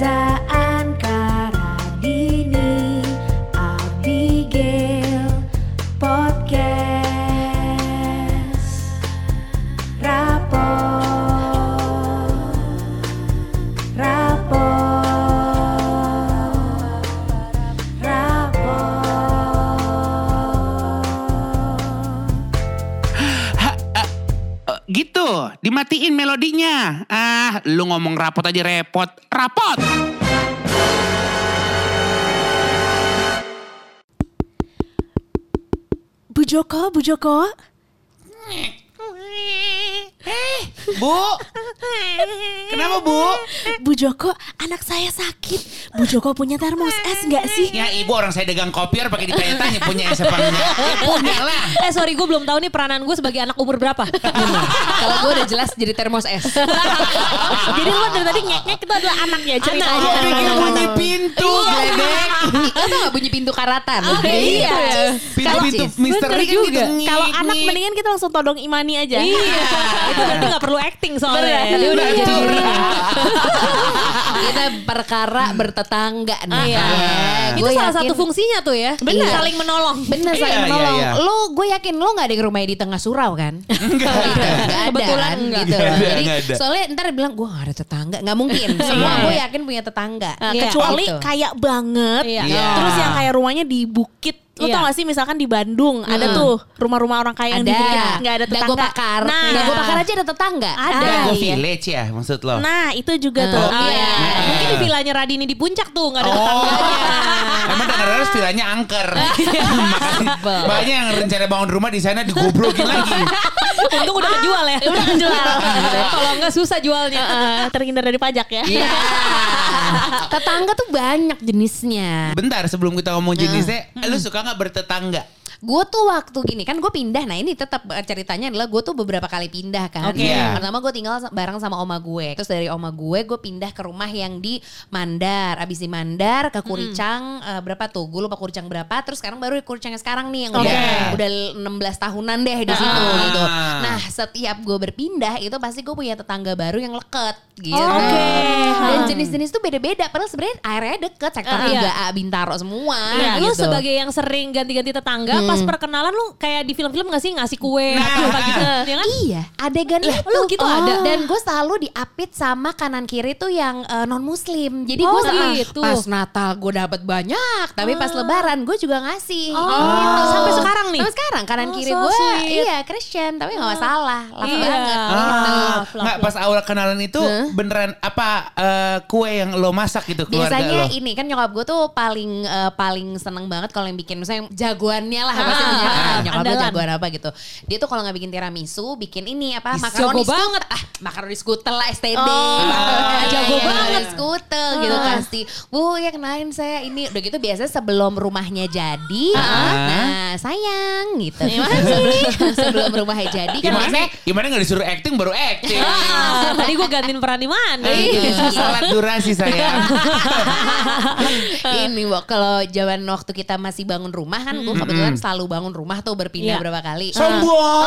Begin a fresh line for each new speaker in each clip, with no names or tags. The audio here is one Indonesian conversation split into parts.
desire. Rapot aja repot. Rapot!
Bu Joko, Bu Joko
Bu, kenapa bu?
Bu Joko, anak saya sakit. Bu Joko punya termos es nggak sih?
Ya ibu orang saya dagang kopiar pakai ditanya-tanya punya es apa enggak? Ya, punya lah.
Eh sorry gue belum tahu nih peranan gue sebagai anak umur berapa.
Kalau gue udah jelas jadi termos es.
Jadi lo dari tadi ngek-ngek itu adalah anaknya ceritanya.
Gua pikir bunyi pintu, gledek.
Lo tau gak bunyi pintu karatan?
Oh, iya.
Pintu-pintu
Kalau-
misteri kan
juga.
gitu.
Kalau anak mendingan kita langsung todong imani aja.
Iya. Itu berarti gak perlu acting soalnya.
Bener.
Dia udah jadi dirinya.
Kita perkara bertetangga nih.
Iya.
Ya,
Itu salah
yakin-
satu fungsinya tuh ya.
Bener.
Saling menolong.
Bener
Iya,
saling
iya,
menolong.
iya.
Lo gue yakin lo gak ada yang rumahnya di tengah surau kan?
Enggak.
Gak ada
Kebetulan
kan
enggak.
gitu.
Nggak ada,
Jadi
nggak ada.
soalnya ntar bilang gue gak ada tetangga. Gak mungkin. Semua gue yakin punya tetangga.
Nah,
Iya.
kecuali
Gitu.
kayak banget.
Iya.
Iya.
Terus yang kayak rumahnya di bukit. Lo
Iya.
tau gak sih misalkan di Bandung ada tuh rumah-rumah orang kaya yang di
Ada.
nggak ada tetangga.
Dago pakar.
Nah,
Dago pakar aja ada tetangga.
Ada.
Dago
iya.
village ya maksud lo?
Nah itu juga tuh.
Oh,
Iya.
Nah.
Mungkin di villanya Radini di puncak tuh gak ada
Oh,
tetangganya.
emang dengar-dengar vilanya angker. Banyak yang rencana bangun rumah di sana digobrokin lagi.
Untung udah kejual ya.
Udah kejual.
Kalau enggak susah jualnya.
Eh, terhindar dari pajak ya.
Iya. tetangga tuh banyak jenisnya.
Bentar sebelum kita ngomong jenisnya, lu suka nggak bertetangga?
Gue tuh waktu gini kan gue pindah. Nah ini tetap eh, ceritanya adalah gue tuh beberapa kali pindah kan.
Oke. Iya.
Pertama gue tinggal bareng sama oma gue. Terus dari oma gue gue pindah ke rumah yang di Mandar. Abis di Mandar ke Kuricang eh, berapa tuh? Gue lupa Kuricang berapa. Terus sekarang baru Kuricang yang sekarang nih yang udah
Oke.
udah 16 tahunan deh di situ
Ah.
gitu. Nah setiap gue berpindah itu pasti gue punya tetangga baru yang leket gitu.
Oke.
Dan jenis-jenis tuh beda-beda. Padahal sebenarnya area deket sektor
Ah, iya.
3A Bintaro semua.
Lu
gitu.
sebagai yang sering ganti-ganti tetangga, pas perkenalan lu kayak di film-film gak sih ngasih kue,
Nah.
gitu, ya kan?
Iya, adegan itu.
lu gitu ada?
Dan gue selalu diapit sama kanan kiri tuh yang non muslim. Jadi
Oh,
gue selalu
gitu.
pas Natal gue dapat banyak, tapi pas Lebaran gue juga ngasih.
Oh,
Gitu.
sampai sekarang nih?
Sampai sekarang kanan
Oh,
kiri
so
gue iya Christian, tapi nggak masalah, love
Iya.
banget.
Ah.
Gitu.
Nggak pas awal kenalan itu beneran apa eh, kue yang lo masak gitu keluarga
Biasanya
lo?
ini kan nyokap gue tuh paling eh, paling seneng banget kalau yang bikin misalnya jagoannya lah pasti
Ah,
punya
ah,
nyokap gue jagoan apa gitu. Dia tuh kalau nggak bikin tiramisu, bikin ini apa makaroni
jago banget.
ah makaroni skutel lah STD.
Oh,
Ah,
jago
iya,
banget.
skutel gitu pasti. Bu ya kenalin saya ini udah gitu biasanya sebelum rumahnya jadi.
Ah.
Nah sayang gitu.
Gimana sih?
sebelum rumahnya jadi kan
Gimana? Gimana nggak disuruh acting baru acting?
Ah, Tadi gue gantiin peran di mana?
Iya.
Salat durasi saya.
ini kalau zaman waktu kita masih bangun rumah kan gue kebetulan selalu bangun rumah tuh berpindah
Iya.
berapa kali.
Sombong.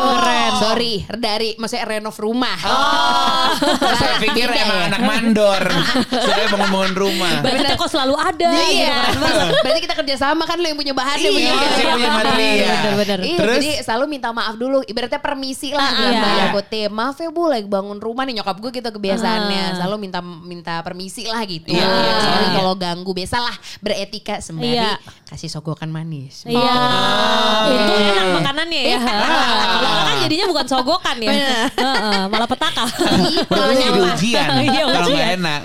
Keren. Sorry, dari maksudnya renov rumah.
Saya pikir emang
ya?
anak mandor. Saya bangun-bangun rumah.
Budgetnya kok selalu ada gitu
Iya,
kan.
berarti kita kerja sama kan lo yang punya bahannya
Iya,
punya
saya punya material.
Bener-bener.
Iya,
Terus?
jadi selalu minta maaf dulu. Ibaratnya permisi lah bilang
iya.
Mbak Yagote. Maaf ya Bu, lagi bangun rumah nih nyokap gue gitu kebiasaannya.
Ah.
Selalu minta minta permisi lah gitu.
Iya, iya,
Soalnya
iya.
kalau ganggu biasalah beretika sembari
Iya.
kasih sogokan manis.
Iya.
Oh.
Itu enak makanannya ya. Kalau enggak kan jadinya bukan sogokan ya. Heeh, malah petaka.
Menurut gue jadi ujian.
Iya,
Kalau nggak
ujian.
enak.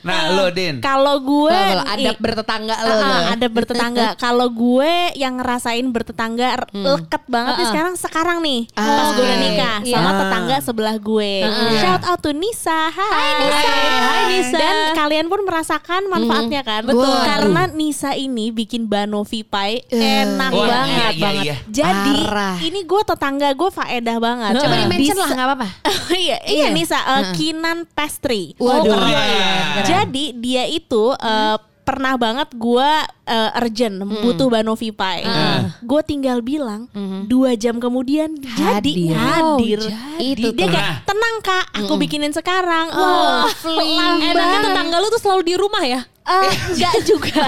Nah lo Din.
Kalau gue
Kalau ada bertetangga lo.
Ah,
lo.
ada bertetangga. Kalau gue yang ngerasain bertetangga r- leket banget nih
Ah, ah.
sekarang sekarang nih
Ah,
pas gue udah nikah
Iya.
sama tetangga sebelah gue.
Iya.
Shout out to Nisa. Hai, Nisa.
Hai, Nisa.
Dan kalian pun merasakan manfaatnya kan?
Betul.
Karena Nisa ini bikin banovi pie enak
Wah,
banget
iya, iya,
banget.
iya.
Jadi
Parah.
ini gue tetangga gue faedah banget.
Coba di mention
Bisa-
lah nggak apa-apa.
iya, iya
Iya.
Nisa uh, Kinan Pastry.
Waduh.
Keren.
Jadi dia itu uh, pernah banget gue uh, urgent butuh Banovipai. Gue tinggal bilang dua jam kemudian jadi
Hadir.
hadir.
Oh, jadi.
Itu dia kayak tenang kak, aku bikinin sekarang.
Oh,
Wah,
Enaknya tetangga lu tuh selalu di rumah ya?
Eh, enggak juga.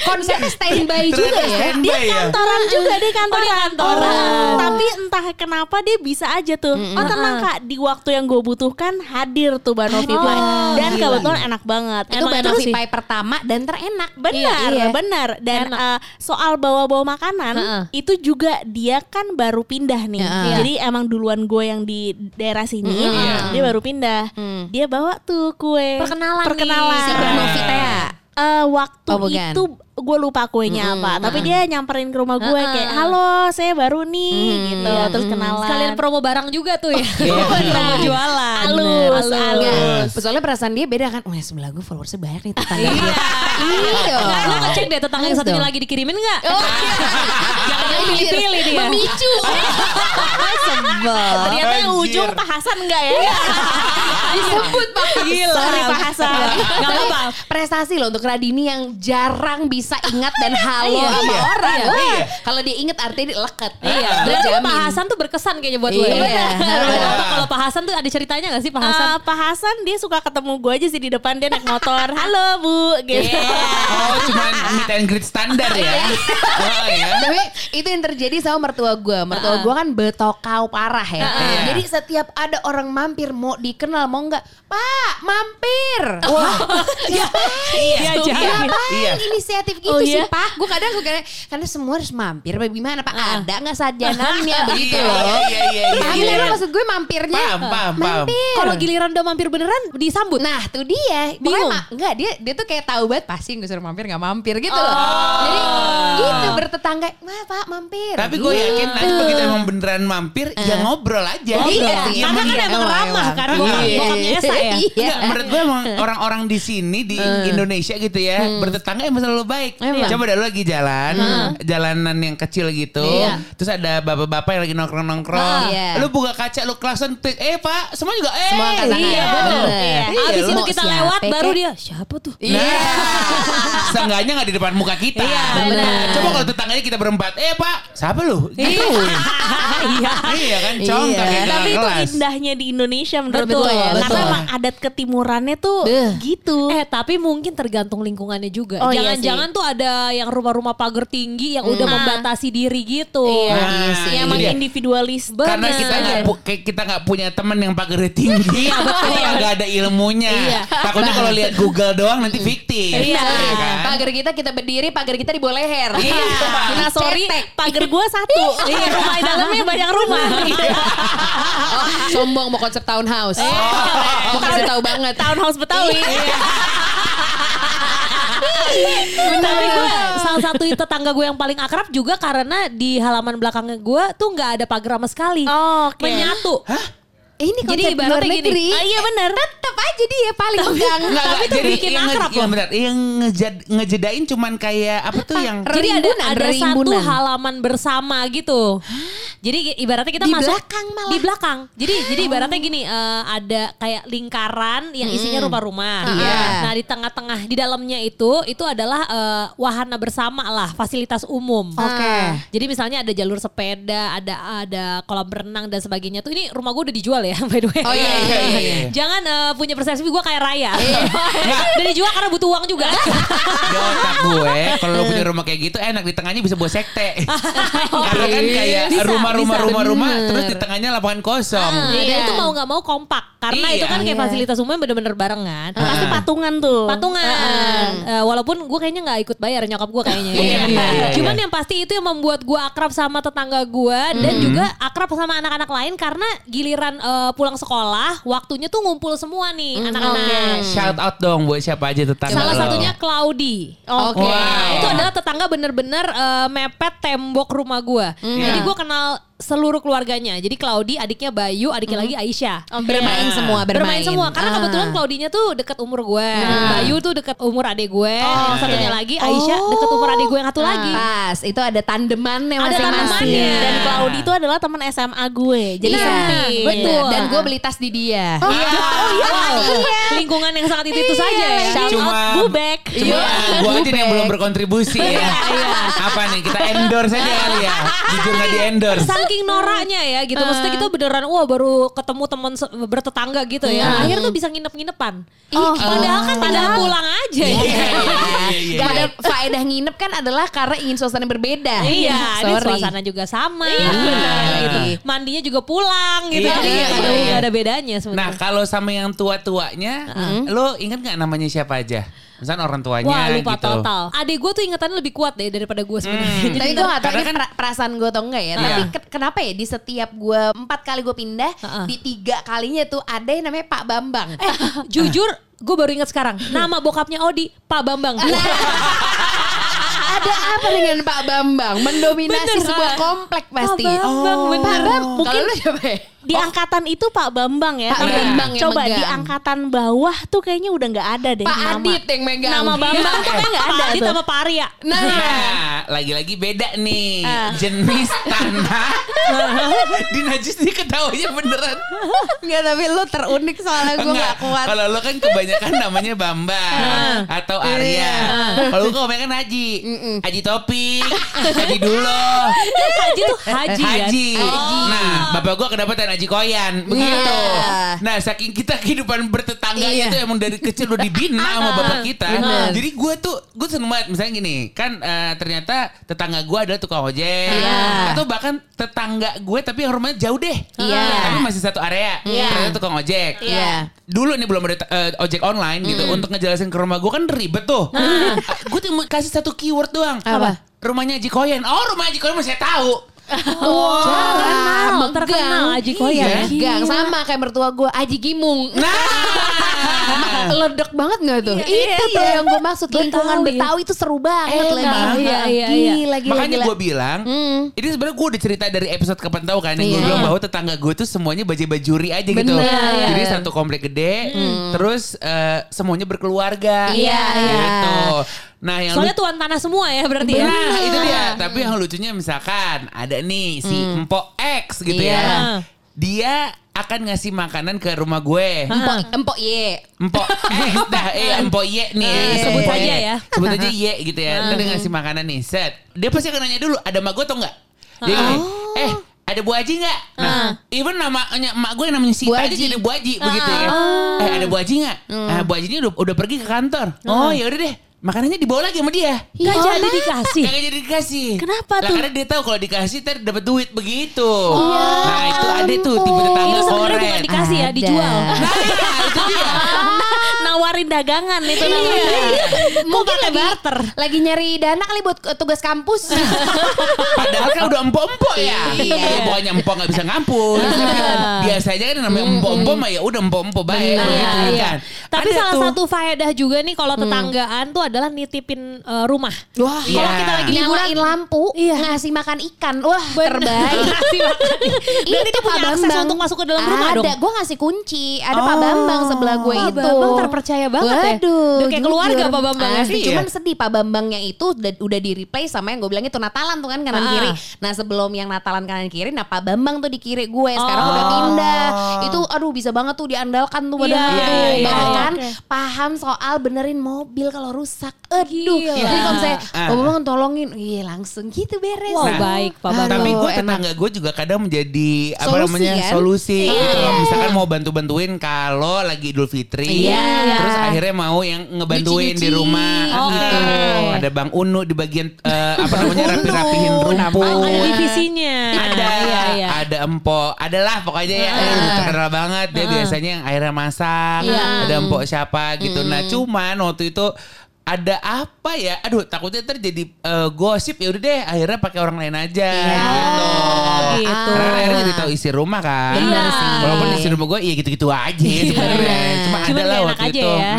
Konsepnya standby juga ya.
standby
dia
ya.
kantoran juga dia kantoran.
kantoran.
Tapi entah kenapa dia bisa aja tuh. Oh tenang kak, di waktu yang gue butuhkan hadir tuh Banovi Pai. Dan kebetulan enak banget.
Itu
Emang enak
Banovi
sih.
Pai pertama dan terenak.
Benar,
Iya.
benar. Dan
Enak.
eh, soal bawa-bawa makanan
Heeh.
itu juga dia kan baru pindah nih.
Heeh.
Jadi emang duluan gue yang di daerah sini,
Iya.
dia baru pindah. Dia bawa tuh kue.
Perkenalan nih.
Perkenalan.
Si Banovi Tea.
Eh, waktu
Oh, bukan.
itu gue lupa kuenya apa, tapi dia nyamperin ke rumah gue kayak, halo saya baru nih, gitu, terus kenalan.
Sekalian promo barang juga tuh ya. promo jualan.
halus, halus.
Enggak. Soalnya perasaan dia beda kan. Oh ya sebelah gue followersnya banyak nih tetangga gue. Iya.
Nggak, Lu ngecek deh tetangga yang satunya lagi dikirimin gak?
Oh, iya.
Jangan pilih-pilih dia.
Memicu. Sebel.
Ternyata ujung Pak Hasan enggak ya?
Disebut Pak.
Gila.
Sorry Pak Hasan.
Gak apa-apa.
Prestasi loh untuk Radini yang jarang bisa ingat dan halo
Iya,
sama
iya,
orang.
iya.
Iya.
Kalau dia inget artinya dia leket.
Iya, berarti. Pak Hasan tuh berkesan kayaknya buat lu
Iya.
ya.
Iya.
Apa Kalau Pak Hasan tuh ada ceritanya gak sih Pak Hasan?
Eh, Pak Hasan dia suka ketemu gue aja sih di depan dia naik motor. Halo Bu, gitu.
Oh cuma meet and greet standar ya. Oh ya.
Tapi itu yang terjadi sama mertua gue. Mertua gue kan betokau parah ya.
Iya.
Jadi setiap ada orang mampir mau dikenal mau nggak, Pak mampir. Wah,
Iya,
Iya.
jangan.
Ngapain
Iya.
inisiatif gitu
Oh,
sih
iya?
Pak? Gue kadang suka karena semua harus mampir. Apa Gimana Pak? Ada nggak sajanannya begitu
Iya,
loh?
iya, iya, iya, iya.
nggak lo maksud gue mampirnya?
Paham, paham, paham.
Mampir.
Kalau giliran udah mampir beneran disambut.
Nah tuh dia Pokoknya
Bingung.
ma- Enggak dia dia tuh kayak tahu banget Pasti gue suruh mampir gak mampir gitu loh Jadi gitu bertetangga Wah pak mampir
Tapi gue yakin nanti begitu emang beneran mampir, ya ngobrol aja.
Ngobrol
Iya,
sih.
iya,
Karena kan
iya.
emang
Emang,
ramah
emang.
kan bokap-
Iya.
bokapnya Esa ya.
Iya
menurut gue emang orang-orang di sini di Indonesia gitu ya bertetangga emang selalu baik.
Emang.
Coba dah lu lagi jalan, jalanan yang kecil gitu,
Iya.
terus ada bapak-bapak yang lagi nongkrong-nongkrong,
Iya.
lu buka kaca, lu klakson, eh pak, semua juga eh.
Semua angkat tangan.
Iya, betul.
Iya.
Iya,
Abis
lu-
itu kita
siapa,
lewat baru dia siapa tuh?
Nah, seenggaknya nggak di depan muka kita.
Iya, benar.
Coba kalau tetangganya kita berempat, eh pak, siapa lu? Gitu.
Iya.
iya kan, congkak
Iya.
ya
Tapi itu
kelas.
indahnya di Indonesia menurut
Betul,
gue.
betul.
Karena emang adat ketimurannya tuh
Beuh.
gitu.
Eh tapi mungkin tergantung lingkungannya juga.
Oh, iya
Jangan-jangan tuh ada yang rumah-rumah pagar tinggi yang udah membatasi diri gitu.
Iya,
Nah,
iya sih. Emang
dia.
individualis.
Karena kita nggak kita nggak punya teman yang pagarnya tinggi, kita nggak ada ilmunya.
Iya.
Takutnya kalau lihat Google doang nanti fiktif.
Iya.
Kan?
Pagar kita kita berdiri Pagar kita di bawah leher
Iya.
Nah sorry, pagar gue satu. Iya, rumah dalamnya banyak rumah.
oh, Sombong mau konsep townhouse Mau kasih tahu banget
Townhouse Betawi.
Tapi gue salah satu tetangga gue yang paling akrab juga karena di halaman belakangnya gue tuh nggak ada pagar sama sekali.
Oke.
Menyatu.
Ini
Jadi ibaratnya
luar
gini.
negeri
Ah, iya bener.
Tetap aja dia paling pegang
Nggak,
Tapi tuh
Jadi
bikin
yang nge-
akrab
yang
loh.
benar, yang ngejad- ngejedain cuman kayak apa tuh yang
Jadi ada ada satu halaman bersama gitu. Jadi ibaratnya kita
Di
masuk
belakang malah.
di belakang. Jadi jadi ibaratnya gini eh, ada kayak lingkaran yang isinya rumah-rumah.
Iya.
Nah di tengah-tengah di dalamnya itu itu adalah eh, wahana bersama lah fasilitas umum.
Oke.
Jadi misalnya ada jalur sepeda, ada ada kolam renang dan sebagainya tuh ini rumah gue udah dijual ya by the way.
Oh, iya, iya, iya,
iya.
Jangan eh, punya persepsi gue kayak raya. Dan dijual karena butuh uang juga.
di otak gue kalau lo punya rumah kayak gitu enak di tengahnya bisa buat sekte karena kan kayak rumah-rumah rumah-rumah terus di tengahnya lapangan kosong
Ah, Dan
Iya.
itu mau nggak mau kompak karena
Iya.
itu kan kayak
Iya.
fasilitas umum yang bener-bener barengan.
Pasti patungan tuh.
Patungan. Eh, walaupun gue kayaknya nggak ikut bayar nyokap gue kayaknya.
Iya, iya, iya.
Cuman yang pasti itu yang membuat gue akrab sama tetangga gue dan juga akrab sama anak-anak lain karena giliran eh, pulang sekolah waktunya tuh ngumpul semua nih anak-anak.
shout out dong buat siapa aja tetangga
Salah
lo.
satunya Claudi.
Oke.
Wow.
Nah, itu adalah tetangga bener-bener eh, mepet tembok rumah gue. Jadi
Iya.
gue kenal seluruh keluarganya. Jadi Claudi, adiknya Bayu, adiknya lagi Aisyah.
Bermain semua bermain.
Bermain semua karena
Ah.
kebetulan Claudinya tuh deket umur gue. Bayu tuh deket umur adik gue. yang satunya lagi Aisyah deket umur adik gue yang satu lagi.
Pas, itu ada tandemannya
Ada
masing-masing.
tandemannya.
Dan Claudi itu adalah teman SMA gue. Jadi
Iya,
sempit.
betul.
Dan gue beli tas di dia.
Iya. Oh iya. lingkungan yang sangat itu itu saja ya.
Shout
Cuma-
out Bubek.
Cuma gue aja yang belum berkontribusi ya.
Iya,
Apa nih kita endorse aja kali ya. Jujur gak di endorse.
Saking noraknya ya gitu. Maksudnya kita beneran wah baru ketemu teman bertetangga gitu ya. Akhirnya tuh bisa nginep-nginepan.
Oh.
padahal kan tinggal pulang aja
Iya,
ya.
iya, iya, iya.
Gak ada faedah nginep kan adalah karena ingin suasana berbeda.
Iya, ini
Sorry.
suasana juga sama.
Iya, benar.
gitu. Mandinya juga pulang gitu.
Iya,
Jadi
iya, iya.
nggak ada bedanya
Nah
sebenarnya.
kalau sama yang tua-tuanya, lo ingat nggak namanya siapa aja? Misalnya orang tuanya
Wah lupa
gitu.
total. Adik gue tuh ingatannya lebih kuat deh daripada gue sebenarnya.
Hmm.
Jadi
Tapi gue gak tau ini
kan-
pera- perasaan gue atau enggak ya.
Iya.
Tapi ke- kenapa ya di setiap gue empat kali gue pindah,
Heeh.
di tiga kalinya tuh ada yang namanya Pak Bambang.
Eh, jujur gue baru ingat sekarang. Nama bokapnya Odi, Pak Bambang.
ada apa dengan Pak Bambang? Mendominasi
Bener.
sebuah komplek pasti.
Pak Bambang,
Oh.
bener.
Pak Bambang.
Mungkin-
Kalau lu siapa ya?
Di angkatan itu Pak Bambang ya.
Pak
Tapi
Bambang yang
Coba
megang.
di angkatan bawah tuh kayaknya udah nggak ada deh
Pak
nama.
Adit yang megang.
Nama Bambang tuh kayak nggak ada
Pak Adit sama Pak Arya.
Nah,
Nah, lagi-lagi beda nih
Ah.
jenis tanah. Di Najis nih ketawanya beneran.
Enggak tapi lu terunik soalnya gue
Enggak,
gak kuat.
Kalau lo kan kebanyakan namanya Bambang atau Arya.
Iya.
Kalau gue kebanyakan Haji. Haji Topik, Haji Dulo.
Haji tuh haji,
Eh, Haji.
kan?
Nah, bapak gua kedapatan Haji Koyan. Begitu.
Iya.
Nah, saking kita kehidupan bertetangga
Iya.
itu emang dari kecil udah dibina sama bapak kita.
Bener.
Jadi gua tuh gue seneng banget misalnya gini, kan eh, ternyata tetangga gua adalah tukang ojek.
Iya.
Atau bahkan tetangga gue tapi yang rumahnya jauh deh.
Iya.
Tapi masih satu area.
Iya.
Ternyata tukang ojek.
Iya.
Dulu nih belum ada eh, ojek online gitu untuk ngejelasin ke rumah gue kan ribet tuh. gue tuh mau kasih satu keyword doang.
Apa?
Rumahnya Haji Koyen. Oh rumah Haji Koyen masih tahu.
Terkenal, terkenal Haji Koyan.
Iya.
Gang sama kayak mertua gue Aji Gimung.
Nah.
Ledek banget gak tuh?
Iya,
itu tuh
iya.
yang gue maksud lingkungan
Betawi.
Betawi itu seru banget
Eh,
lagi.
Iya, iya, iya.
Gila, gila,
Makanya gue bilang, ini sebenarnya gue udah cerita dari episode kapan tahu kan, yang gue
Iya.
bilang bahwa tetangga gue tuh semuanya baju-bajuri aja gitu.
Bener. Iya,
Jadi satu komplek gede, terus eh, semuanya berkeluarga.
Iya, iya.
Gitu. Nah yang
Soalnya
lu-
tuan tanah semua ya berarti ya.
Nah itu dia. Tapi yang lucunya misalkan ada nih si Empok X gitu
Iya.
ya. Dia akan ngasih makanan ke rumah gue.
Empok, empok ye.
Empok X dah, eh Empok Y nih ya.
Eh, sebut
Empok Y.
ya.
Sebut aja Y gitu ya. Ntar dia ngasih makanan nih, set. Dia pasti akan nanya dulu, ada emak gue atau enggak? Dia gini, eh ada Bu Haji nggak? Nah, even namanya emak gue yang namanya Sita
Bu
aja jadi Bu Haji begitu ya. Eh ada Bu Haji nggak? Nah, Bu Haji ini udah, udah pergi ke kantor. Oh ya udah deh, makanannya dibawa lagi sama dia.
Gak jadi dikasih.
Kagak jadi dikasih.
Kenapa
Lah,
tuh?
Karena dia tahu kalau dikasih ntar dapat duit begitu. Nah itu ada tuh tipe tetangga
Itu sebenarnya bukan dikasih ya, dijual.
Nah itu dia.
Nawarin dagangan itu
Iya.
namanya.
Mungkin
pakai barter.
lagi nyari dana kali buat tugas kampus.
Padahal kan udah empok-empok ya.
Iya.
Kalau pokoknya empok gak bisa ngampus. Tapi biasanya kan namanya empok-empok mah ya udah empok-empok baik.
Iya,
begitu
iya.
kan.
Tapi
Ada
salah
tuh.
satu faedah juga nih kalau tetanggaan tuh adalah nitipin eh, rumah.
Wah,
Iya.
kalau kita lagi liburan
Nyalain
lampu,
Iya.
ngasih makan ikan. Wah, terbaik.
Dan itu punya akses untuk masuk ke dalam rumah
ada,
dong.
gue ngasih kunci. Ada Pak Bambang sebelah gue
Pak
itu.
Bambang terpercaya banget ya.
Waduh,
Udah kayak keluarga Pak Bambang ya.
Asli,
Iya.
Cuman sedih Pak Bambang yang itu udah, udah di replace sama yang gue bilang itu Natalan tuh kan kanan
Ah.
kiri. Nah sebelum yang Natalan kanan kiri, nah Pak Bambang tuh di kiri gue. Sekarang
Oh.
udah pindah. Itu aduh bisa banget tuh diandalkan tuh
Iya,
tuh.
iya, iya.
Bahkan
Oke.
paham soal benerin mobil kalau rusak. Aduh.
Gila.
Jadi kalau misalnya
Ah.
Pak Bambang tolongin, iya langsung gitu beres.
Wow,
Nah,
baik Pak Bambang.
Tapi gue tetangga gue juga kadang menjadi apa
Solusi,
namanya
kan?
solusi
Iya.
gitu loh. Misalkan mau bantu-bantuin kalau lagi Idul Fitri,
Iya.
Terus akhirnya mau yang ngebantuin di rumah
Oke.
gitu. Ada Bang Unu di bagian eh, apa namanya rapi-rapihin rumput.
ada divisinya.
ada
Iya, iya.
ada empok adalah pokoknya ya eh, udah terkenal banget dia biasanya yang akhirnya masak
Iya.
ada empok siapa gitu nah cuman waktu itu ada apa ya? Aduh takutnya terjadi eh, gosip ya udah deh akhirnya pakai orang lain aja gitu.
gitu.
Karena akhirnya jadi tahu isi rumah kan.
Sih.
walaupun isi rumah gue iya gitu-gitu aja sebenarnya. Cuma
Cuman
ada lah waktu itu.
ya.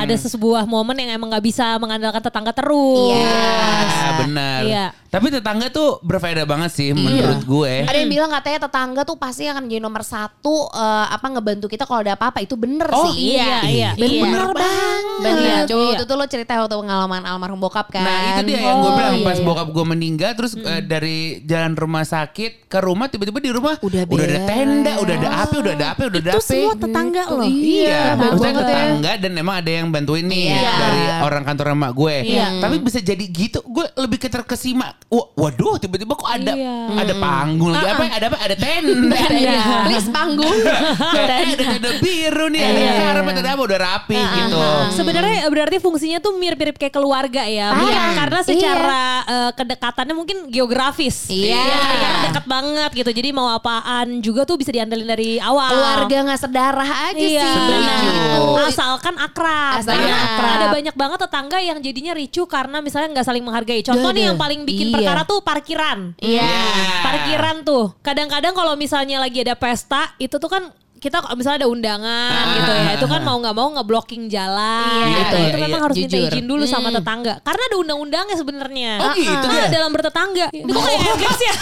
Mm-mm.
Ada sebuah momen yang emang gak bisa mengandalkan tetangga terus.
Iya.
Ah, benar
Iya.
tapi tetangga tuh berfaedah banget sih menurut gue
Ada yang bilang katanya tetangga tuh pasti akan jadi nomor satu eh, apa ngebantu kita kalau ada apa-apa itu bener
Oh,
sih.
Iya, iya.
Bener
iya.
banget.
Bener.
Iya.
Coba
Iya.
waktu itu lo cerita waktu pengalaman almarhum bokap kan.
Nah itu dia yang gue
Oh,
bilang
iya,
pas
iya.
bokap gue meninggal terus eh, dari jalan rumah sakit ke rumah tiba-tiba di rumah
Udah
udah ada tenda, udah ada api, udah ada api, udah ada
Itu
api.
semua tetangga loh.
Iya,
Baik
Maksudnya
banget ya.
tetangga dan emang ada yang bantuin nih
Iya.
dari orang kantor emak gue.
Iya.
Tapi bisa jadi gitu. Gue lebih ke terkesima. Wah, waduh, tiba-tiba kok ada
Iya.
ada panggung lagi apa? Ada apa? Ada tenda.
Iya. Please panggung.
Eh, ada tenda biru nih, ada karpet, ada apa? Udah rapi gitu.
Sebenarnya berarti fungsinya tuh mirip-mirip kayak keluarga ya.
Ah,
karena secara eh, kedekatannya mungkin geografis.
Iya.
Karena dekat banget gitu. Jadi mau apaan juga tuh bisa diandelin dari awal.
Keluarga nggak sedarah aja
Iya,
sih.
benar.
Gitu.
Asalkan akrab.
Asalkan
Karena
akrab.
Ada banyak banget tetangga yang jadinya ricu karena misalnya nggak saling menghargai. Contoh
Duh,
nih
duh.
yang paling bikin
Iya.
perkara tuh parkiran.
Iya.
Parkiran tuh. Kadang-kadang kalau misalnya lagi ada pesta, itu tuh kan kita misalnya ada undangan
Ah.
gitu ya. Itu kan mau nggak mau ngeblocking jalan
Iya,
gitu.
iya,
itu
iya.
memang harus minta
Jujur.
izin dulu sama tetangga. Karena ada undang-undangnya sebenarnya.
Oh, gitu
Ah,
ya?
dalam bertetangga. Itu kok kayak Adlibs ya?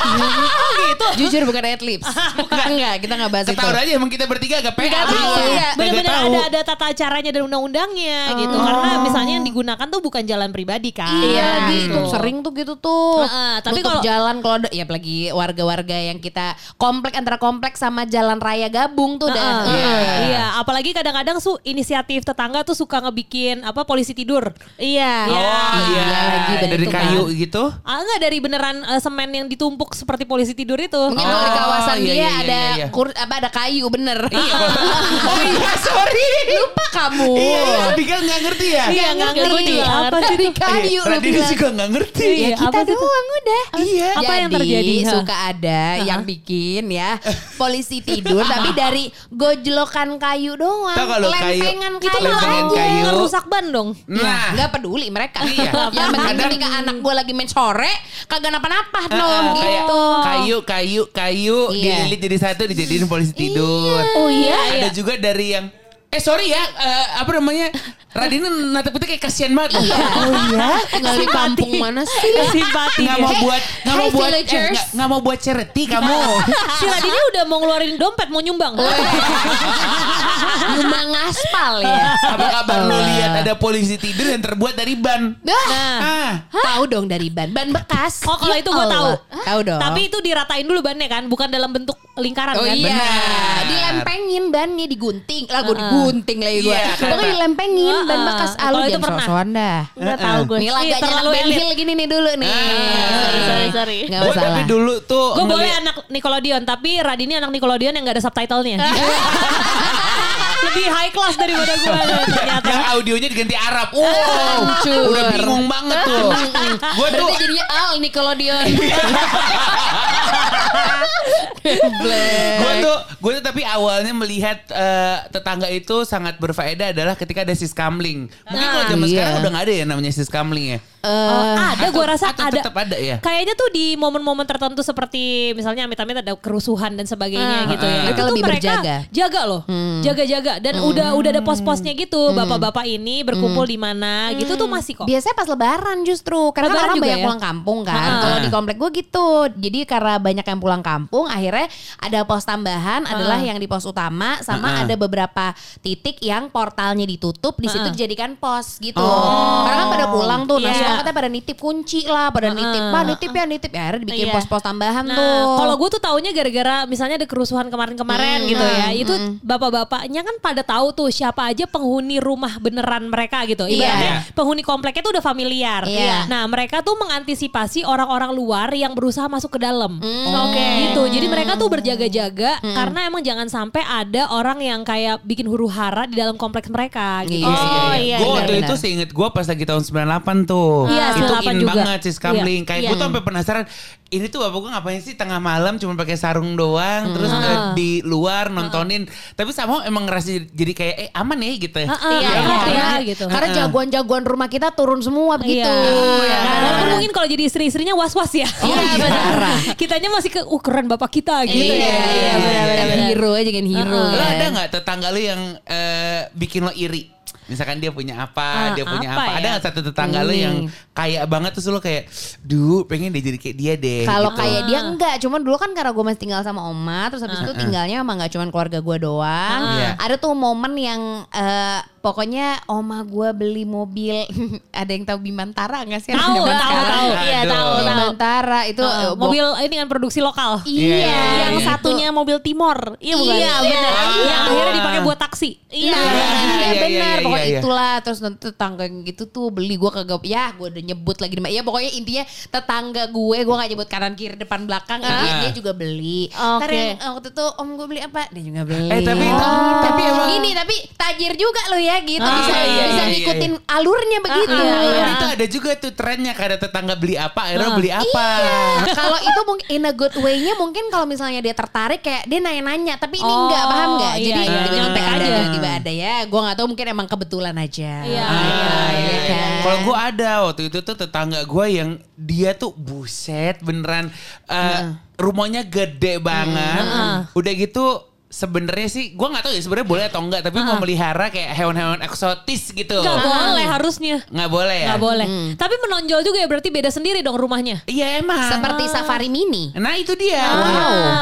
oh gitu.
Jujur bukan adlibs. Enggak, kita nggak bahas itu.
Ketahuan aja emang kita bertiga agak PA.
Gak tahu.
Iya.
Bener-bener
tahu.
ada ada tata caranya dan undang-undangnya gitu. Karena misalnya yang digunakan tuh bukan jalan pribadi kan.
Iya,
gitu.
gitu. Sering tuh gitu tuh.
Heeh, tapi kalau-
jalan kalau ya apalagi warga-warga yang kita komplek antara komplek sama jalan raya gabung tuh dah.
Heeh.
Iya.
Iya, apalagi kadang-kadang su inisiatif tetangga tuh suka ngebikin apa polisi tidur.
Iya.
Oh iya,
Iya, lagi,
dari
itu
kayu
kan.
gitu.
Ah enggak dari beneran eh, semen yang ditumpuk seperti polisi tidur itu.
Mungkin kalau di
Oh,
kawasan
iya,
dia
iya,
ada
iya, iya.
kur- apa ada kayu bener.
oh iya, sorry.
Lupa kamu.
Iya, iya, Abigail nggak ngerti ya?
Iya, nggak ngerti. Apa
Dari kayu
Radini
bilang.
juga nggak ngerti.
Iya,
Ya kita doang udah.
Iya.
Apa yang
Jadi,
terjadi?
Suka ada yang bikin ya polisi tidur tapi dari gojlokan kayu doang.
Tau kalau kayu-
lempengan
Itu
kayu.
lempengan
malah
kayu.
ngerusak ban dong.
Nah,
Nggak peduli mereka.
Iya.
Yang penting ketika anak gue lagi main sore kagak napa-napa
Ah,
dong
ah,
gitu.
kayu, kayu, kayu,
Iya.
dililit jadi satu, dijadiin polisi tidur.
Oh iya.
Ada juga dari yang Eh sorry ya, eh, apa namanya? Radini natap kita kayak kasihan banget.
Iya.
Oh iya.
Tinggal di kampung mana sih?
Simpati
Nggak
dia.
mau buat, nggak mau buat, eh,
villagers.
nggak nggak mau buat charity kamu.
Si Radini udah mau ngeluarin dompet mau nyumbang.
Nyumbang aspal ya.
Apa kabar lu lihat ada polisi tidur yang terbuat dari ban?
Dah.
Nah.
Ah,
Tahu dong dari ban, ban bekas.
Oh kalau
Ya
itu gue tahu.
Tahu dong.
Tapi itu diratain dulu bannya kan, bukan dalam bentuk lingkaran
Oh
kan?
iya,
Benar.
dilempengin bannya digunting. Lah gue digunting lagi gue.
Iya,
Pokoknya dilempengin ban
Heeh.
bekas. Ah,
Kalau
lu
itu pernah.
sok-sokan dah.
Nggak tahu gue.
Nih laganya anak
terlalu
Ben. Hill gini nih dulu nih.
Sorry, sorry, sorry.
Nggak
gue
masalah.
tapi dulu tuh
Gue boleh anak Nickelodeon, tapi Radini anak Nickelodeon yang gak ada subtitlenya. Lebih high class daripada gue ternyata.
yang audionya diganti Arab. Wow,
Hancur.
udah bingung banget tuh. Gue tuh
Berarti jadinya Al Nickelodeon.
gue tuh gue tuh tapi awalnya melihat eh, tetangga itu sangat berfaedah adalah ketika ada siskamling. Mungkin kalau zaman
Iya.
sekarang udah nggak ada ya namanya siskamling ya.
Oh, ada gue rasa
atau
ada.
tetap ada ya?
Kayaknya tuh di momen-momen tertentu seperti misalnya amit-amit ada kerusuhan dan sebagainya
Ah,
gitu ya.
ah.
Itu
Mereka
tuh
lebih
mereka
berjaga.
jaga loh. Jaga-jaga dan udah udah ada pos-posnya gitu. Bapak-bapak ini berkumpul di mana gitu tuh masih kok.
Biasanya pas lebaran justru Karena
Lebaran
orang
juga
banyak
ya?
pulang kampung kan. Kalau di komplek gue gitu Jadi karena banyak yang pulang kampung Akhirnya ada pos tambahan Adalah yang di pos utama Sama
Ha-ha.
ada beberapa titik yang portalnya ditutup di situ
Ha-ha.
dijadikan pos gitu
Oh.
Karena kan pada pulang tuh Nah
Iya.
katanya pada nitip kunci lah Pada nitip Pak nitip ya nitip ya Akhirnya dibikin
Iya.
pos-pos tambahan
Nah,
tuh
kalau gue tuh taunya gara-gara misalnya ada kerusuhan kemarin-kemarin gitu ya. Itu bapak-bapaknya kan pada tahu tuh siapa aja penghuni rumah beneran mereka gitu. Ibaratnya
Iya.
penghuni kompleknya tuh udah familiar.
Iya.
Nah, mereka tuh mengantisipasi orang-orang luar yang berusaha masuk ke dalam.
Oke.
Gitu. Jadi mereka tuh berjaga-jaga karena emang jangan sampai ada orang yang kayak bikin huru-hara di dalam kompleks mereka gitu.
Iya sih,
Oh, iya,
gue waktu
benar-benar.
itu seinget gue pas lagi tahun 98 tuh.
Iya,
itu
98
in
juga.
banget sih skamling. Kayak
Iya.
gue tuh sampai penasaran. Ini tuh bapak gue ngapain sih tengah malam cuma pakai sarung doang, terus eh, di luar nontonin. Tapi sama emang ngerasa jadi kayak eh aman ya gitu.
Heeh,
Iya,
iya,
iya,
iya,
iya.
gitu.
Karena jagoan-jagoan rumah kita turun semua begitu
Iya.
ya kan?
Walaupun mungkin kalau jadi istri-istrinya was-was ya.
Iya, benar.
Kitanya masih ke, uh keren bapak kita gitu
Iya,
ya.
iya, benar-benar. Hero aja kan hero.
Lo
kan.
ada nggak tetangga lo yang eh, bikin lo iri? Misalkan dia punya apa,
Ah,
dia punya
apa
apa. Ada
ya?
nggak satu tetangga lu yang kaya banget terus lu kayak, duh pengen dia jadi kayak dia deh.
Kalau
gitu.
kayak dia enggak, cuman dulu kan karena gue masih tinggal sama oma, terus habis itu tinggalnya emang nggak cuman keluarga gue doang.
Iya.
Ada tuh momen yang eh, pokoknya oma gue beli mobil, ada yang tahu Bimantara nggak sih?
Tahu, tahu,
sekarang?
tahu.
Iya, tahu, tahu.
Bimantara itu
Uh, mobil ini kan produksi lokal.
Iya,
Iya, iya,
yang
iya.
satunya mobil Timor. Iya bukan?
Iya, benar.
Yang akhirnya dipakai buat taksi.
Iya.
Nah,
Iya,
iya,
iya,
benar.
iya,
pokoknya
iya.
itulah. Terus nanti tetangga yang gitu tuh beli gue kagak. Ya gue udah nyebut lagi. di- Ya pokoknya intinya tetangga gue. Gue gak nyebut kanan kiri depan belakang.
Ah.
dia juga beli.
Oke.
Ntar yang eh, waktu itu om gue beli apa? Dia juga beli.
Eh, tapi-
Oh.
tapi emang-
Gini tapi tajir juga lo ya gitu.
Ah,
bisa
iya,
bisa
iya,
ngikutin alurnya begitu.
Ah, ah,
Tapi
iya.
itu ada juga tuh trennya kada tetangga beli apa, akhirnya beli apa.
Iya. kalau itu mungkin in a good way-nya mungkin kalau misalnya dia tertarik kayak dia nanya-nanya tapi ini
Oh,
enggak paham enggak?
iya,
Jadi
iya.
tiba-tiba
Nyontek
ada,
aja.
tiba-tiba ada ya. Gue nggak tahu mungkin emang kebetulan aja.
Iya,
Ah,
iya,
iya,
iya,
iya.
kan?
Kalau gue ada waktu itu tuh tetangga gue yang dia tuh buset beneran eh, rumahnya gede banget. Udah gitu sebenarnya sih gue nggak tahu ya sebenarnya boleh atau enggak tapi mau melihara kayak hewan-hewan eksotis gitu.
Gak boleh harusnya.
Nggak boleh ya?
Gak boleh. Tapi menonjol juga ya berarti beda sendiri dong rumahnya.
Iya emang.
Seperti safari mini.
Nah itu dia.
Ah,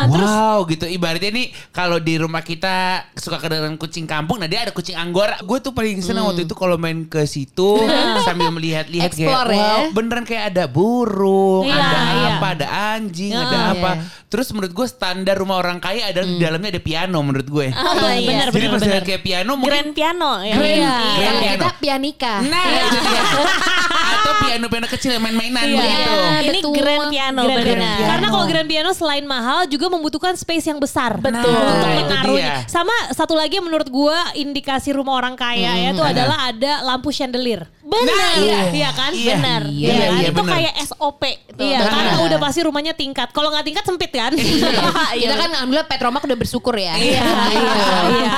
wow,
terus-
wow gitu. Ibaratnya nih kalau di rumah kita suka kedengeran kucing kampung, nah dia ada kucing anggora. Gue tuh paling seneng waktu itu kalau main ke situ sambil melihat-lihat kayak
ya.
wow, beneran kayak ada burung,
Iya,
ada
iya.
apa, ada anjing, ada apa.
iya.
Terus menurut gue standar rumah orang kaya adalah di dalamnya ada piano menurut gue.
Oh, iya.
benar,
Jadi
benar.
lihat kayak piano mungkin
Grand piano ya.
Grand,
Iya.
grand piano.
kita pianika.
Nah, dia. Atau piano-piano kecil yang main-mainan
Iya.
begitu.
Ini
Betul.
grand piano
Grand
benar.
piano. Karena kalau grand piano selain mahal juga membutuhkan space yang besar.
Betul.
Untuk
Nah, itu
menaruhnya. Sama satu lagi yang menurut gua indikasi rumah orang kaya ya itu adalah ada lampu chandelier.
Benar.
Nah,
Iya, iya kan?
Iya.
Benar.
Iya,
Iya,
iya,
itu
benar.
kayak SOP. tuh.
Iya,
Benar.
karena udah pasti rumahnya tingkat. Kalau nggak tingkat sempit kan?
Kita kan alhamdulillah Petromak udah bersyukur ya.
Iya,
iya, iya.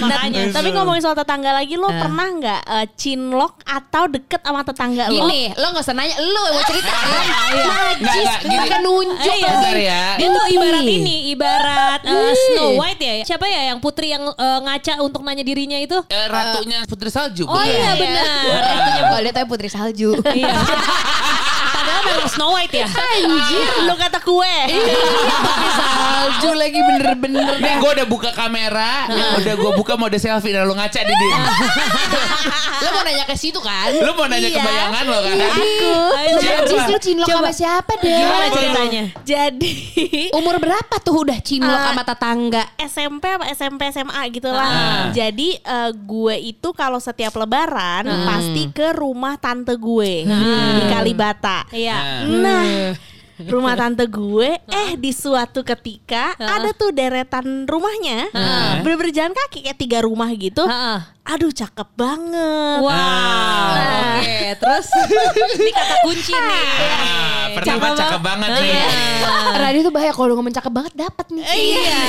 Nah,
Makanya.
tapi ngomongin soal tetangga lagi, lo pernah nggak eh, cinlok atau deket sama tetangga lo?
Gini, lo gak usah nanya, lo yang mau cerita.
Nggak,
Najis,
nggak, gini.
pakai nunjuk.
Iya.
Bentar ya.
Dia tuh ibarat ini, ibarat uh. Snow White ya. Siapa ya yang putri yang uh, ngaca untuk nanya dirinya itu?
Eh, ratunya Putri Salju.
Oh
bukan?
iya benar.
Ratunya dia tahu Putri Salju.
Iya. Padahal memang Snow White ya.
Anjir, lo kata kue.
Putri Salju lagi bener-bener.
Nih gue udah buka kamera, udah gue buka mode selfie dan lu ngaca di dia.
Lo mau nanya ke situ kan?
Lu mau nanya
Iya.
kebayangan lo kan?
Aku.
Najis lu cinlok sama siapa deh?
Gimana ceritanya?
Jadi
Umur berapa tuh udah cinlok
Ah.
sama tetangga?
SMP apa SMP SMA gitu lah.
Ah.
Jadi eh, gue itu kalau setiap lebaran pasti ke rumah tante gue di Kalibata.
Iya.
Nah, rumah tante gue eh di suatu ketika ada tuh deretan rumahnya. Bener-bener jalan kaki kayak tiga rumah gitu. Aduh, cakep banget.
Wow.
Nah.
Oke, terus ini kata kunci nih.
Ah, pertama
Cakep
cakep banget nih.
Radio tuh bahaya kalau ngomong cakep banget dapat nih.
Iya,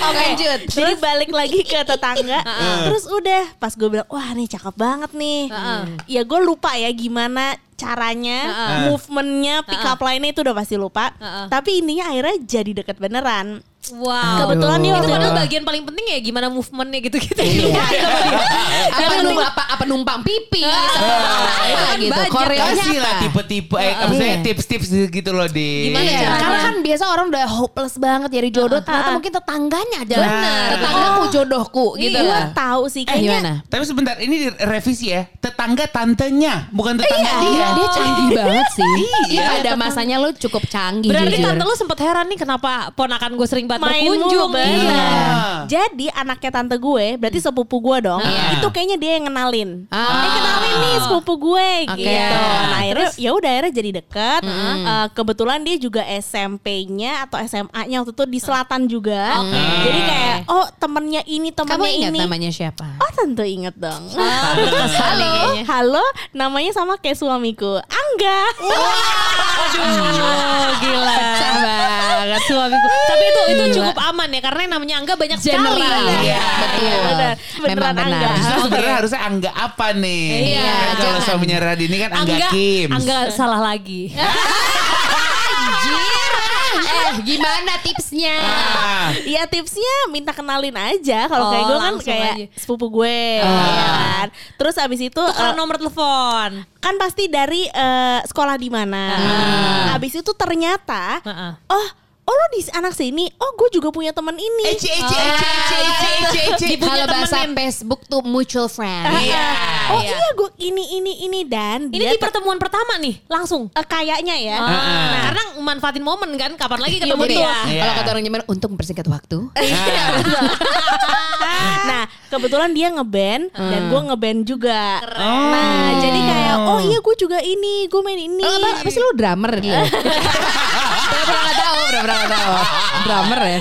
Oh, lanjut.
Jadi balik lagi ke tetangga Terus udah Pas gue bilang Wah nih cakep banget nih Ya gue lupa ya Gimana caranya Movementnya Pick up line-nya itu udah pasti lupa Tapi intinya akhirnya jadi deket beneran
Wow.
Kebetulan dia
itu
waktu
padahal
itu
bagian paling penting ya gimana movementnya gitu-gitu.
apa, numpang, apa, apa numpang pipi apa gitu. Koreonya
Kasih lah
apa?
tipe-tipe, eh, apa sih tips-tips gitu loh di.
Gimana
Iya,
caranya?
karena kan biasa orang udah hopeless banget nyari jodoh, ternyata mungkin tetangganya adalah
Bener.
tetanggaku jodohku gitu
Gue
lah.
tahu sih
Eh,
Kayaknya
gimana?
Tapi sebentar, ini revisi ya. Tetangga tantenya, bukan tetangga
Iya,
dia.
dia canggih banget sih.
Iya.
pada masanya lu cukup canggih
Berarti
jujur.
tante lu sempet heran nih kenapa ponakan gue sering banget
Main
berkunjung.
mulu.
Iya.
Jadi anaknya tante gue Berarti sepupu gue dong
Iya.
Itu kayaknya dia yang kenalin
Ah.
Eh kenalin nih sepupu gue
Oke.
gitu Nah akhirnya
Terus?
ya udah akhirnya jadi deket Eh, Kebetulan dia juga SMP-nya Atau SMA-nya waktu itu di selatan juga Jadi kayak Oh temennya ini
Kamu
temennya
ingat
ini
namanya siapa?
Oh tentu inget dong
Halo.
Halo Namanya sama kayak suamiku Angga
Aduh, gila.
Pecah banget.
Suamiku. Tapi itu itu
Gila.
cukup aman ya karena yang namanya Angga banyak
General.
sekali.
Iya, betul.
benar.
Memang
Beneran
benar.
Angga.
Justru sebenarnya harusnya Angga apa nih?
Iya,
Kan kalau suaminya Radini kan Angga,
Angga,
Kim.
Angga salah lagi.
Eh, gimana tipsnya?
Ah.
Iya tipsnya minta kenalin aja kalau
Oh,
kayak gue kan kayak
aja.
sepupu gue ya kan. Terus abis itu eh,
nomor telepon.
kan pasti dari eh, sekolah di mana. Abis itu ternyata
Heeh.
oh oh lo di anak sini. Oh gue juga punya teman ini.
Eci, eci, eci, eci, eci, eci,
Kalau bahasa. Facebook tuh mutual friend.
Iya.
Oh iya gue ini ini ini dan
Ini
dia
di pertemuan pertama nih, langsung.
eh, kayaknya ya.
Ah,
Heeh.
Karena manfaatin momen kan, kapan lagi
Iya,
ketemu
betul.
dia.
Iya.
Kalau kata orang Jerman untuk mempersingkat waktu.
nah kebetulan dia ngeband dan gue ngeband juga.
Oh.
Nah jadi kayak oh iya gue juga ini gue main ini.
Oh, apa, apa sih lu drummer dia? Pernah nggak tahu, pernah nggak tahu. Drummer ya?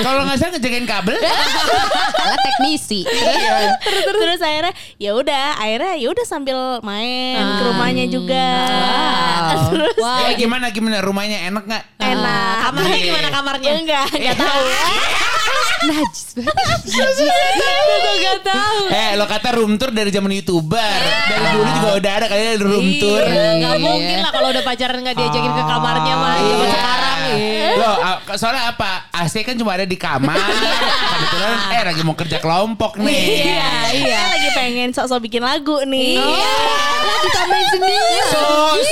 Kalau nggak salah ngejagain kabel.
Lah teknisi.
terus, terus akhirnya ya udah akhirnya ya udah sambil main ke rumahnya juga.
Wow.
Terus
Ya, gimana gimana rumahnya enak nggak?
enak.
Kamarnya
Iya.
gimana kamarnya?
Enggak, enggak tahu.
Najis banget.
Gak tahu.
Eh lo kata room tour dari zaman youtuber Dari dulu juga udah ada kayaknya room tour
Iya, Gak
Iya.
mungkin lah kalau udah pacaran gak diajakin ke kamarnya mah zaman sekarang. Iya.
Lo a- soalnya apa AC kan cuma ada di kamar Kebetulan eh lagi mau kerja kelompok nih
Iya, iya. lagi pengen sok-sok bikin lagu nih.
Lah ditambahin sendiri.
So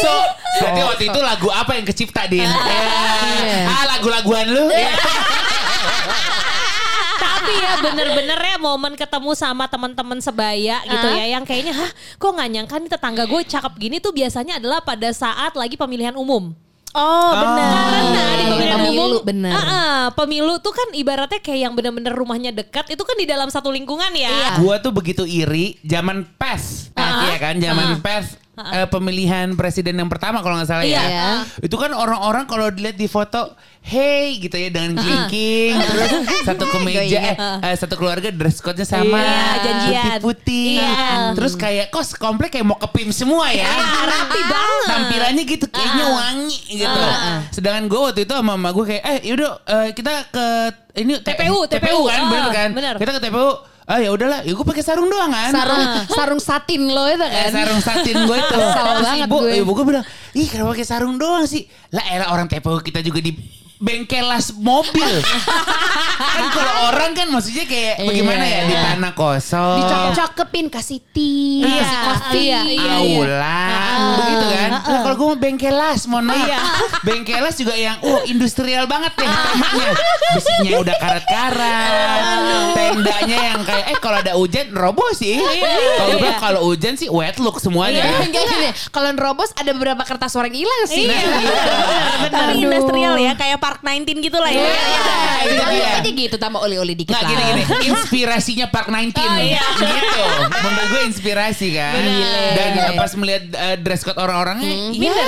so Berarti waktu itu lagu apa yang kecipta Din? Ya. Ah lagu-laguan lu Ya.
Tapi ya bener-bener ya momen ketemu sama teman-teman sebaya gitu ya yang kayaknya hah kok nggak nyangka nih tetangga gue cakep gini tuh biasanya adalah pada saat lagi pemilihan umum.
Oh, benar.
Karena di
Iya,
pemilihan
pemilu,
umum,
bener.
Ah, ah, pemilu tuh kan ibaratnya kayak yang bener-bener rumahnya dekat itu kan di dalam satu lingkungan ya.
Gua tuh begitu iri zaman PES Iya kan zaman PES eh, pemilihan presiden yang pertama kalau nggak salah
Iya.
ya. Itu kan orang-orang kalau dilihat di foto, hey gitu ya dengan kelingking, terus satu kemeja, eh, eh, satu keluarga dress code-nya sama,
Iya, janjian.
putih-putih,
Iya.
terus kayak kos komplek kayak mau ke PIM semua ya.
rapi banget.
Tampilannya gitu, kayaknya wangi gitu. Sedangkan gue waktu itu sama mama gue kayak, eh yaudah eh, kita ke ini
TPU,
TPU kan,
Ah,
bener kan?
bener.
Kita ke TPU. Ah ya udahlah, ya gue pakai sarung doang kan.
Sarung sarung satin lo itu
Eh,
kan.
sarung satin gue itu.
Kesel
Terus
banget
ibu,
gue.
ibu gue bilang, ih kenapa pakai sarung doang sih? Lah elah orang TPU kita juga di bengkelas mobil. kan kalau orang kan maksudnya kayak bagaimana ya di tanah kosong.
Dicakep-cakepin kasih tea,
Iya,
kasih kopi.
iya, iya.
Aulan begitu kan Lah, kalau gue mau bengkelas mohon maaf
Iya.
bengkelas juga yang oh industrial banget deh temanya besinya udah karat-karat tendanya yang kayak eh kalau ada hujan roboh sih kalau gue bilang kalau hujan sih wet look semuanya
Iya, enggak gini. Kalau nerobos ada beberapa kertas suara yang hilang sih.
Iya.
Tapi industrial ya, kayak Park 19 gitu lah ya.
Iya, itu dia.
Aja gitu tambah oli-oli dikit
Nggak
lah.
gini-gini Inspirasinya Park 19 Gitu. Menurut gue inspirasi kan. Dan uh, pas melihat uh, dress code orang-orangnya Iya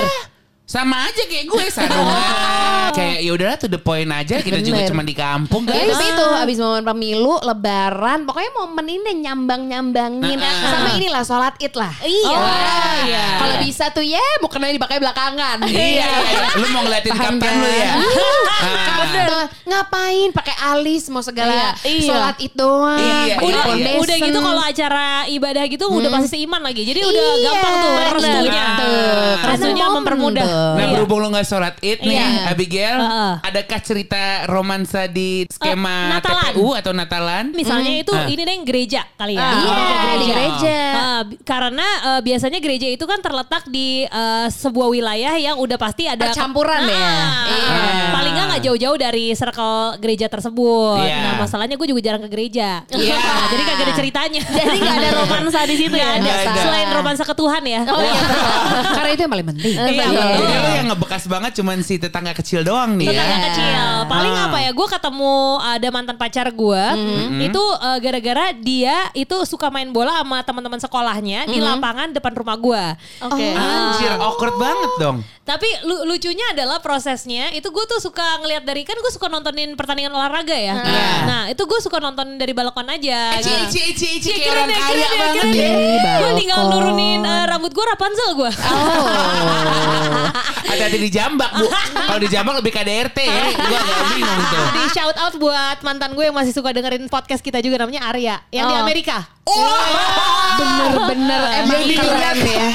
sama aja kayak gue sarungan kayak ya udahlah to the point aja kita juga
Bener.
cuma di kampung
Ya
guys
tapi itu abis momen pemilu, lebaran, pokoknya momen ini nyambang-nyambangin
Nah,
sama inilah sholat id lah.
Iya.
Oh, iya.
Kalau bisa tuh ya mau kenanya dipakai belakangan.
iya lu mau ngeliatin
Paham
kapan lu ya Ah.
Nah, ngapain pakai alis mau segala
Iya.
sholat id doang.
Iya,
Udah,
foundation.
udah gitu kalau acara ibadah gitu udah pasti seiman lagi. Jadi udah
Iya,
gampang tuh restunya.
Tuh,
Restunya mempermudah.
Nah
Iya.
berhubung lu gak sholat id nih
Iya.
Abigail
Heeh.
Adakah cerita romansa di skema
Natalan.
TPU atau Natalan?
Misalnya itu
Ah.
ini deh gereja kali ya.
Ah,
Iya,
Gereja.
di gereja.
Ah, bi- karena eh, biasanya gereja itu kan terletak di eh, sebuah wilayah yang udah pasti ada
Percampuran ya?
Ah,
Iya.
Paling nggak nggak jauh-jauh dari circle gereja tersebut.
Iya.
Nah masalahnya gue juga jarang ke gereja.
Iya.
Nah, jadi kagak ada ceritanya.
Jadi nggak ada romansa di situ ya.
Ada. Selain romansa ke Tuhan ya.
Oh iya.
Karena itu yang paling penting.
Iya,
Jadi
betul.
lu yang ngebekas banget cuman si tetangga kecil doang nih ya.
tetangga kecil. Paling
Ah.
apa ya? Gue ketemu ada mantan pacar gue. Itu eh, gara-gara dia itu suka main bola sama teman-teman sekolahnya di lapangan depan rumah gue.
Oke.
Anjir awkward banget dong.
Tapi lu- lucunya adalah prosesnya itu gue tuh suka ngelihat dari kan gue suka nontonin pertandingan olahraga ya. Nah itu gue suka nontonin dari balkon aja.
Eci,
gitu.
eci, eci, eci
Iya,
kayak orang
keren ya,
kaya
keren ya,
banget ya.
ya. Gue tinggal nurunin eh, rambut gue Rapunzel gue.
Oh. Hati-hati di jambak bu. Kalau di jambak lebih KDRT ya. Gue agak bingung tuh.
Di shout out buat mantan gue yang masih suka dengerin podcast kita juga namanya Arya yang di
Oh.
Bener-bener emang
Yang di
keren ya.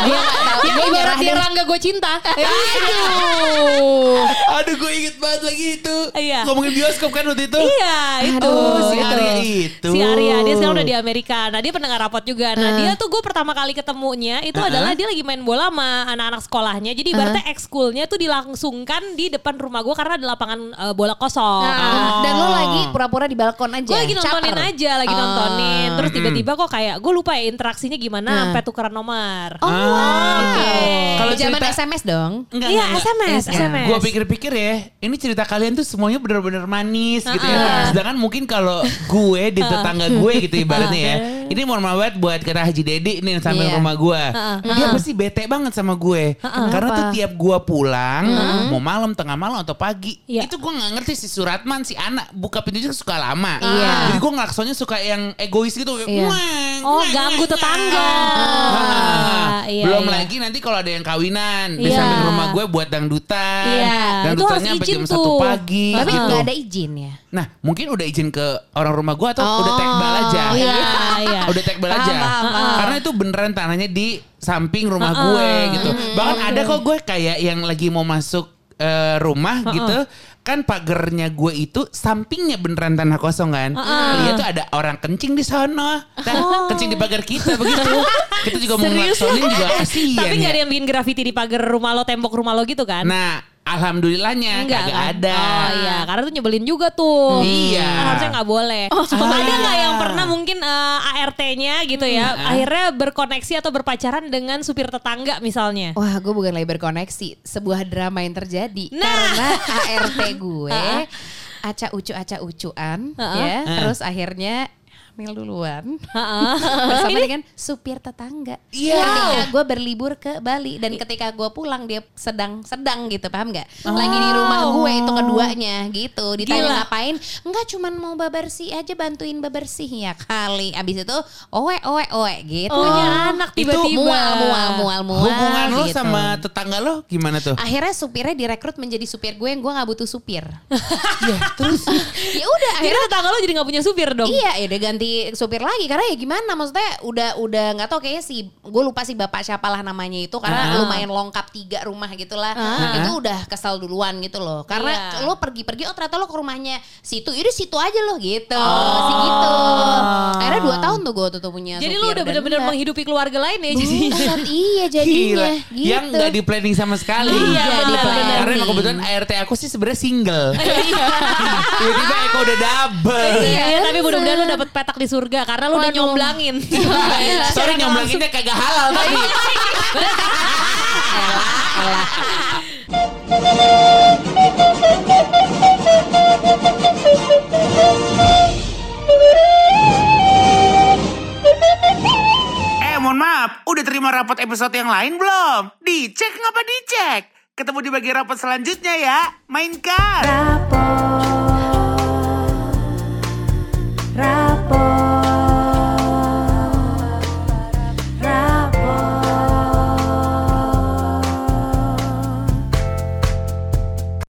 Dia nggak tahu. Gue
ibarat dia. Rangga gue cinta.
Aduh.
Aduh gue inget banget lagi itu.
Iya.
Ngomongin bioskop kan waktu itu.
Iya itu.
Aduh, si
Itu.
Arya itu.
Si Arya dia sekarang udah di Amerika. Nah dia pendengar rapot juga. Nah dia tuh gue pertama kali ketemunya itu adalah dia lagi main bola sama anak-anak sekolahnya. Jadi ibaratnya ekskulnya tuh dilangsungkan di depan rumah gue karena ada lapangan eh, bola kosong.
Nah, Dan lo lagi pura-pura di balkon aja.
Gue lagi nontonin
Caper.
aja, lagi
Oh.
nontonin. Terus tiba-tiba kok kayak gue lupa ya interaksinya gimana sampai tukeran nomor.
Oh, wow.
Kalau
Zaman
cerita-
SMS dong.
Enggak,
Iya,
enggak,
SMS. SMS.
Gua pikir-pikir ya, ini cerita kalian tuh semuanya bener-bener manis gitu ya. Sedangkan mungkin kalau gue di tetangga gue gitu ibaratnya ya. Ini mohon maaf banget buat kata Haji Dedi ini yang sampai
Iya.
rumah gue. Dia pasti bete banget sama gue. Karena tuh tiap gue pulang, mau malam, tengah malam atau pagi.
Iya.
Itu gue gak ngerti si Suratman, si anak buka pintunya suka lama.
Iya.
Jadi gue ngelaksonya suka yang egois gitu.
Iya.
Weng,
Oh
weng,
ganggu tetangga.
Ah,
Iya,
belum
iya.
lagi nanti kalau ada yang kawinan di
Iya.
samping rumah gue buat dangdutan.
Iya,
Dangdutannya
itu harus
sampai
izin
jam. 1 pagi.
Tapi
gitu.
nggak ada izin ya.
Nah mungkin udah izin ke orang rumah gue atau udah
Oh,
tekbal aja.
Iya, iya.
Udah tekbal aja.
Paham, paham.
Karena itu beneran tanahnya di samping rumah gue gitu. Bahkan ada kok gue kayak yang lagi mau masuk eh, rumah gitu. Kan pagernya gue itu sampingnya beneran tanah kosong kan. Lihat tuh ada orang kencing di sana. Nah, kencing di pagar kita begitu. kita juga mau ngelaksonin juga kasihan
Tapi
ya.
gak ada yang bikin graffiti di pagar rumah lo, tembok rumah lo gitu kan?
Nah, alhamdulillahnya
Enggak
kagak
kan?
ada.
Oh iya, karena tuh nyebelin juga tuh.
Iya.
Kan harusnya nggak boleh.
Oh,
ada
iya.
nggak yang pernah mungkin eh, ART-nya gitu ya, akhirnya berkoneksi atau berpacaran dengan supir tetangga misalnya?
Wah, gue bukan lagi berkoneksi. Sebuah drama yang terjadi
Nah.
karena ART gue aca ucu aca ucuan ya, terus akhirnya hamil duluan bersama dengan supir tetangga.
Iya.
Ketika gue berlibur ke Bali dan ketika gue pulang dia sedang sedang gitu, paham nggak? Lagi di rumah gue itu keduanya gitu. Ditanya
Gila.
ngapain? Enggak cuman mau bebersih aja bantuin bebersih ya kali. Abis itu owe owe owe gitu.
Punya anak
Itu
tiba-tiba.
mual mual mual mual.
Hubungan lo
gitu.
sama tetangga lo gimana tuh?
akhirnya supirnya direkrut menjadi supir gue yang gue nggak butuh supir
ya, terus
ya udah akhirnya
tetangga lo jadi nggak punya supir dong?
iya ya udah ganti supir lagi karena ya gimana maksudnya udah udah nggak tahu kayaknya si gue lupa sih bapak siapalah namanya itu karena lumayan longkap tiga rumah gitulah itu udah kesal duluan gitu loh karena
Iya.
lo pergi-pergi oh ternyata lo ke rumahnya situ itu situ aja lo gitu sih gitu akhirnya dua tahun tuh gue tuh, tuh punya
Jadi
supir
lo udah bener-bener menghidupi keluarga lain ya jadi.
Iya jadinya
Gila.
gitu
Yang gak di planning sama sekali.
Iya,
Nggak di-planning.
benar.
Karena emang kebetulan ART aku sih sebenarnya single. Tiba-tiba Eko udah double.
Iya, tapi mudah-mudahan lo dapet petak di surga karena lo udah nyomblangin.
Sorry nyomblanginnya kagak halal tadi. Eh mohon maaf, udah terima rapot episode yang lain belum? Dicek ngapa dicek? Ketemu di bagian rapot selanjutnya ya. Mainkan.
Rapot.